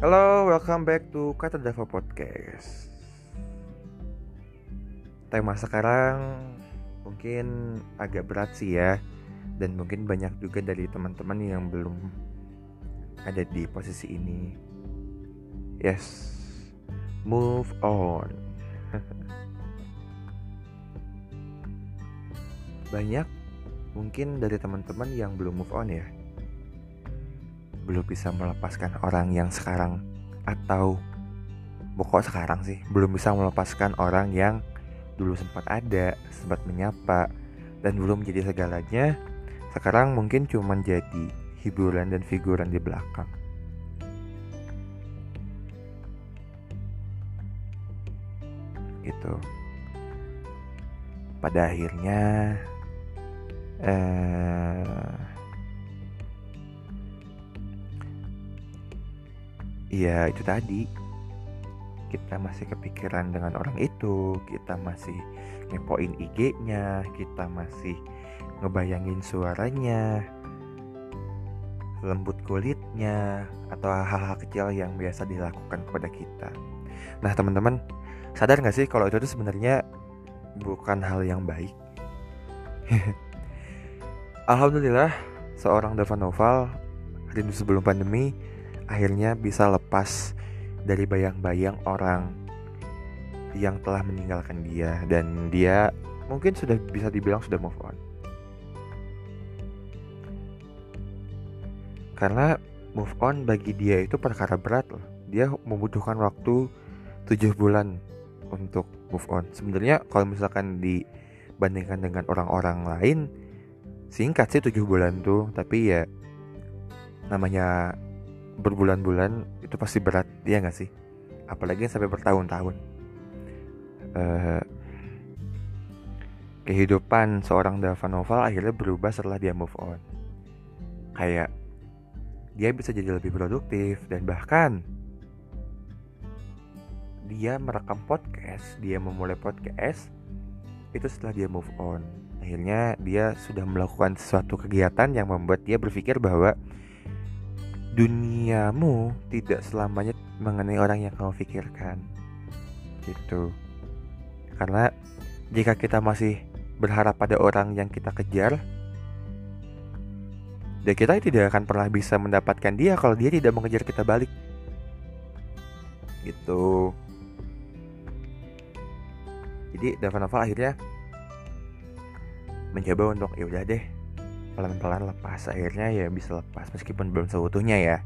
Halo, welcome back to Kata Dava Podcast. Tema sekarang mungkin agak berat sih ya, dan mungkin banyak juga dari teman-teman yang belum ada di posisi ini. Yes, move on. banyak mungkin dari teman-teman yang belum move on ya belum bisa melepaskan orang yang sekarang atau pokok sekarang sih belum bisa melepaskan orang yang dulu sempat ada sempat menyapa dan belum menjadi segalanya sekarang mungkin cuma jadi hiburan dan figuran di belakang. Gitu. Pada akhirnya eh Iya itu tadi. Kita masih kepikiran dengan orang itu kita masih ngepoin IG-nya kita masih ngebayangin suaranya lembut kulitnya atau hal-hal kecil yang biasa dilakukan kepada kita. Nah teman-teman sadar gak sih kalau itu tuh sebenarnya bukan hal yang baik? Alhamdulillah seorang Dava Noval rindu sebelum pandemi akhirnya bisa lepas dari bayang-bayang orang yang telah meninggalkan dia dan dia mungkin sudah bisa dibilang sudah move on. Karena move on bagi dia itu perkara berat loh. Dia membutuhkan waktu 7 bulan untuk move on. Sebenarnya kalau misalkan dibandingkan dengan orang-orang lain singkat sih 7 bulan tuh, tapi ya namanya berbulan-bulan itu pasti berat dia nggak sih? Apalagi sampai bertahun-tahun. Uh, kehidupan seorang Dava Noval akhirnya berubah setelah dia move on. Kayak dia bisa jadi lebih produktif dan bahkan dia merekam podcast dia memulai podcast itu setelah dia move on. Akhirnya dia sudah melakukan sesuatu kegiatan yang membuat dia berpikir bahwa duniamu tidak selamanya mengenai orang yang kamu pikirkan. Gitu. Karena jika kita masih berharap pada orang yang kita kejar dan kita tidak akan pernah bisa mendapatkan dia kalau dia tidak mengejar kita balik. Gitu. Jadi Dava Novel akhirnya mencoba untuk ya udah deh pelan-pelan lepas. Akhirnya ya bisa lepas meskipun belum seutuhnya ya.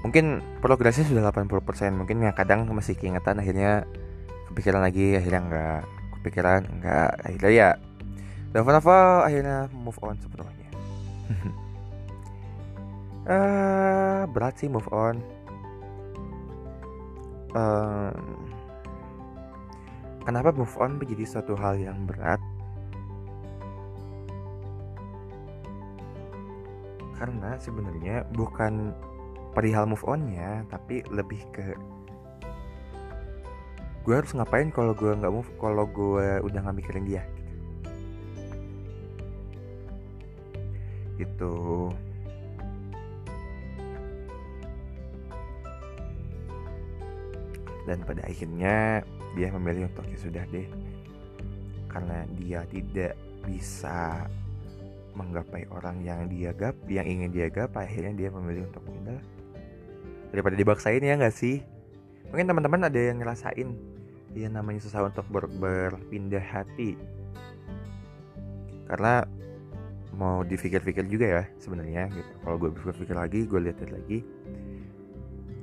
Mungkin progresnya sudah 80% mungkin ya kadang masih keingetan akhirnya kepikiran lagi akhirnya enggak kepikiran enggak akhirnya ya Dava Nova akhirnya move on sepenuhnya. Uh, berat sih move on. Kenapa move on menjadi suatu hal yang berat karena sebenarnya bukan perihal move onnya tapi lebih ke gue harus ngapain kalau gue nggak move kalau gue udah nggak mikirin dia gitu. Dan pada akhirnya dia memilih untuk ya sudah deh karena dia tidak bisa menggapai orang yang dia gap yang ingin dia gapai akhirnya dia memilih untuk pindah. Daripada dibaksain ya nggak sih? Mungkin teman-teman ada yang ngerasain yang namanya susah untuk ber berpindah hati. Karena mau dipikir-pikir juga ya sebenarnya gitu. Kalau gue pikir-pikir lagi gue lihat lagi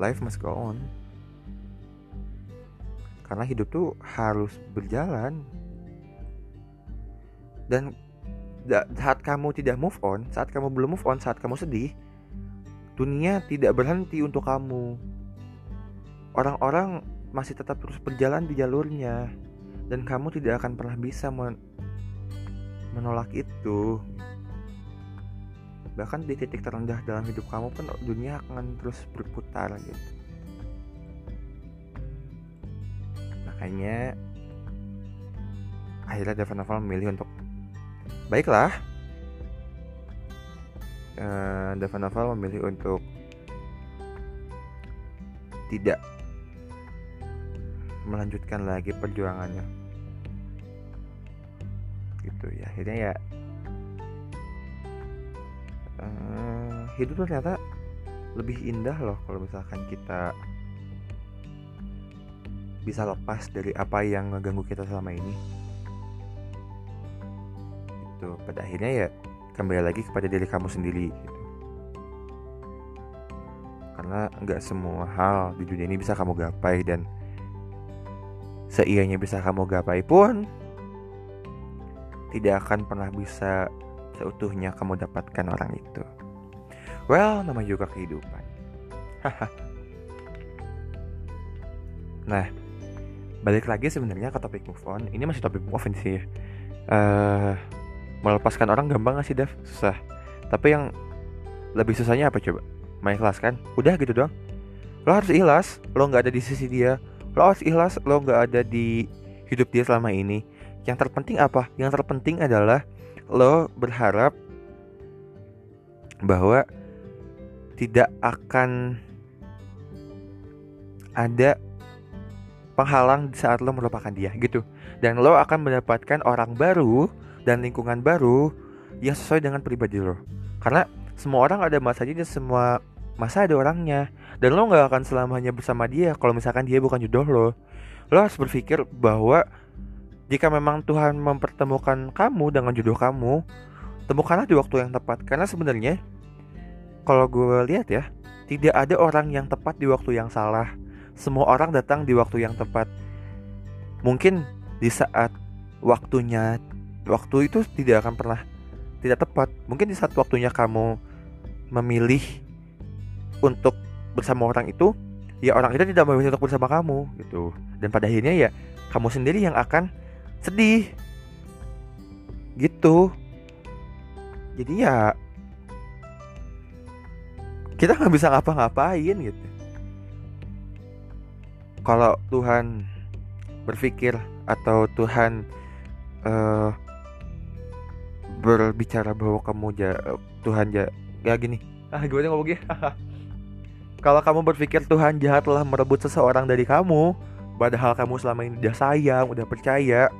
life must go on. Karena hidup tuh harus berjalan. Dan saat kamu tidak move on, saat kamu belum move on, saat kamu sedih, dunia tidak berhenti untuk kamu. Orang-orang masih tetap terus berjalan di jalurnya dan kamu tidak akan pernah bisa men menolak itu. Bahkan di titik terendah dalam hidup kamu pun dunia akan terus berputar gitu. Makanya akhirnya Devon Novel memilih untuk Baiklah, uh, Dava Novel memilih untuk tidak melanjutkan lagi perjuangannya. Gitu ya akhirnya ya uh, hidup ternyata lebih indah loh kalau misalkan kita bisa lepas dari apa yang ngeganggu kita selama ini itu pada akhirnya ya kembali lagi kepada diri kamu sendiri gitu. karena nggak semua hal di dunia ini bisa kamu gapai dan seianya bisa kamu gapai pun tidak akan pernah bisa seutuhnya kamu dapatkan orang itu. Well, nama juga kehidupan. nah, balik lagi sebenarnya ke topik move on. Ini masih topik move on sih. Uh, melepaskan orang gampang gak sih, Dev? Susah. Tapi yang lebih susahnya apa coba? Mengikhlaskan? Udah gitu doang. Lo harus ikhlas, lo nggak ada di sisi dia, lo harus ikhlas lo nggak ada di hidup dia selama ini yang terpenting apa yang terpenting adalah lo berharap bahwa tidak akan ada penghalang saat lo melupakan dia gitu dan lo akan mendapatkan orang baru dan lingkungan baru yang sesuai dengan pribadi lo. Karena semua orang ada masanya dan semua masa ada orangnya. Dan lo nggak akan selamanya bersama dia kalau misalkan dia bukan jodoh lo. Lo harus berpikir bahwa jika memang Tuhan mempertemukan kamu dengan jodoh kamu temukanlah di waktu yang tepat. Karena sebenarnya kalau gue lihat ya tidak ada orang yang tepat di waktu yang salah. Semua orang datang di waktu yang tepat. Mungkin di saat waktunya waktu itu tidak akan pernah tidak tepat. Mungkin di saat waktunya kamu memilih untuk bersama orang itu ya orang itu tidak memilih untuk bersama kamu gitu. Dan pada akhirnya ya kamu sendiri yang akan sedih. Gitu. Jadi ya kita nggak bisa ngapa-ngapain gitu. Kalau Tuhan berpikir atau Tuhan uh, berbicara bahwa kamu ja, Tuhan ja, gak gini ah gimana ngomongnya Kalau kamu berpikir Tuhan jahat telah merebut seseorang dari kamu, padahal kamu selama ini udah sayang, udah percaya,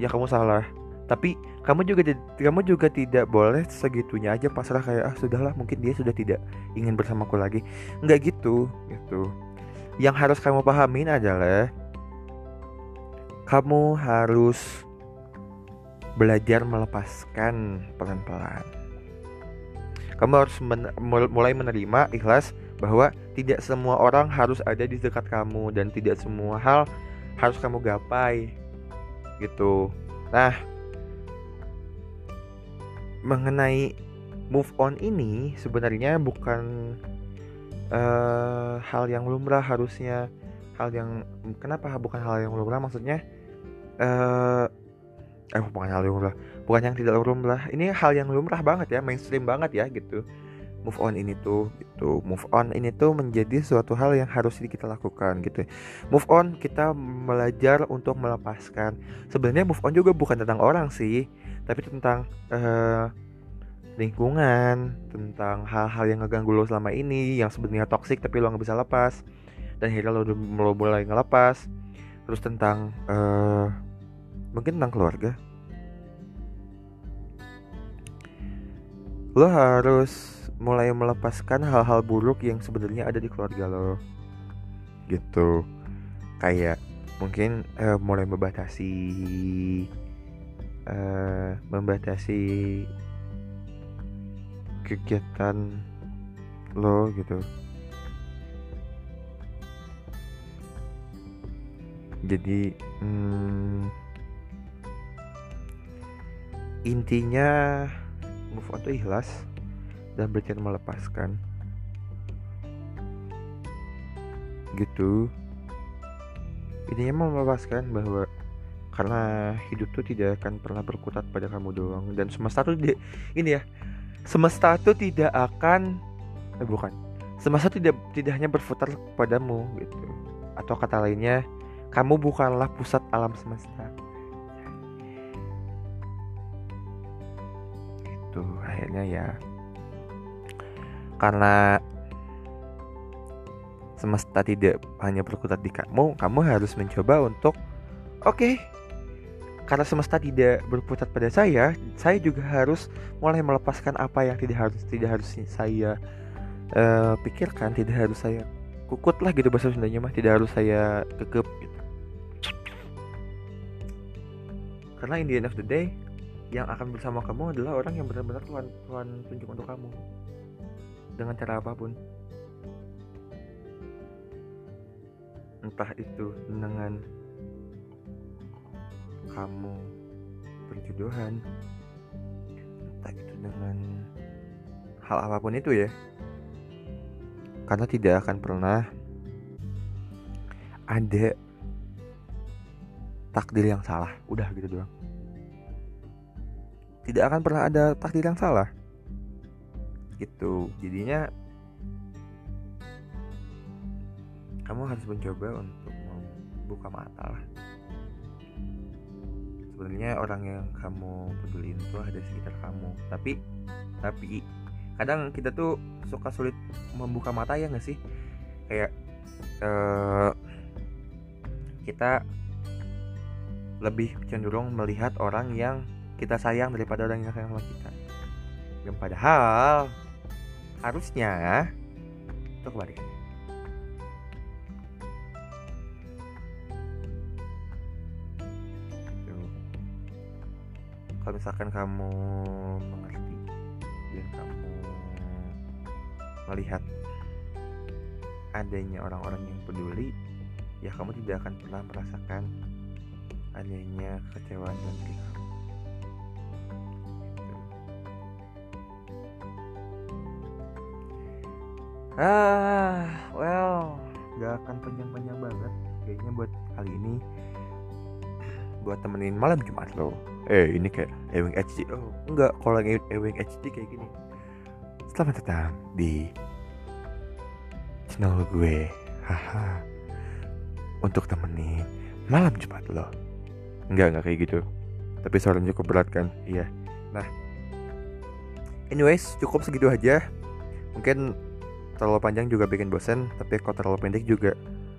ya kamu salah. Tapi kamu juga kamu juga tidak boleh segitunya aja pasrah kayak ah sudahlah mungkin dia sudah tidak ingin bersamaku lagi. Enggak gitu, gitu. Yang harus kamu pahamin adalah kamu harus belajar melepaskan pelan-pelan. Kamu harus men mulai menerima ikhlas bahwa tidak semua orang harus ada di dekat kamu dan tidak semua hal harus kamu gapai gitu. Nah, mengenai move on ini sebenarnya bukan uh, hal yang lumrah harusnya hal yang kenapa bukan hal yang lumrah maksudnya uh, eh bukan hal yang lumrah. Bukan yang tidak lumrah. Ini hal yang lumrah banget ya mainstream banget ya gitu. Move on ini tuh gitu. Move on ini tuh menjadi suatu hal yang harus kita lakukan gitu. Move on kita belajar untuk melepaskan. Sebenarnya move on juga bukan tentang orang sih tapi tentang uh, lingkungan tentang hal-hal yang ngeganggu lo selama ini yang sebenarnya toksik tapi lo nggak bisa lepas. Dan akhirnya lo, lo mulai ngelepas. Terus tentang uh, mungkin tentang keluarga lo harus mulai melepaskan hal-hal buruk yang sebenarnya ada di keluarga lo. Gitu. Kayak mungkin uh, mulai membatasi uh, membatasi kegiatan lo gitu. Jadi hmm, intinya move on tuh ikhlas dan belajar melepaskan. Gitu. Intinya mau melepaskan bahwa karena hidup tuh tidak akan pernah berkutat pada kamu doang. Dan semesta tuh tidak ini ya semesta tuh tidak akan eh bukan. Semesta tidak tidak hanya berputar padamu gitu. Atau kata lainnya kamu bukanlah pusat alam semesta itu akhirnya ya karena semesta tidak hanya berkutat di kamu kamu harus mencoba untuk oke okay, karena semesta tidak berputar pada saya, saya juga harus mulai melepaskan apa yang tidak harus tidak harus saya uh, pikirkan, tidak harus saya kukut lah gitu bahasa Sundanya mah, tidak harus saya kekep gitu. Karena in the end of the day, yang akan bersama kamu adalah orang yang benar-benar Tuhan Tuhan tunjuk untuk kamu. Dengan cara apa pun. Entah itu dengan kamu perjodohan entah itu dengan hal apa pun itu ya. Karena tidak akan pernah ada takdir yang salah. Udah gitu doang tidak akan pernah ada takdir yang salah. Gitu. Jadinya kamu harus mencoba untuk membuka mata lah. Sebenarnya orang yang kamu peduli itu ada sekitar kamu. Tapi tapi kadang kita tuh suka sulit membuka mata ya nggak sih? Kayak uh, kita lebih cenderung melihat orang yang kita sayang daripada orang yang sayang sama kita. Yang padahal harusnya itu kebalikannya. Kalau misalkan kamu mengerti dan kamu melihat adanya orang-orang yang peduli ya kamu tidak akan pernah merasakan adanya kecewaan dan diri ah well gak akan panjang-panjang banget. Kayaknya buat kali ini buat temenin malam Jumat lo. Eh ini kayak Ewing HD oh enggak kalau yang Ewing HD kayak gini. Selamat datang di channel gue. Haha. Untuk temenin malam Jumat lo. Enggak enggak kayak gitu. Tapi suaranya cukup berat kan? Iya. Nah anyways cukup segitu aja. Mungkin terlalu panjang juga bikin bosen tapi kalau terlalu pendek juga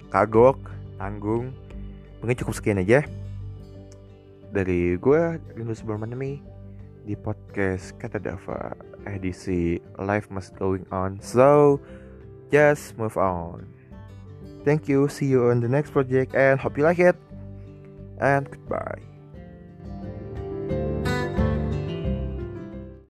kagok tanggung. Mungkin cukup sekian aja dari gue Rindu Subramaniami di podcast Kata Dava edisi Life Must Going On. So just move on. Thank you see you on the next project and hope you like it. And goodbye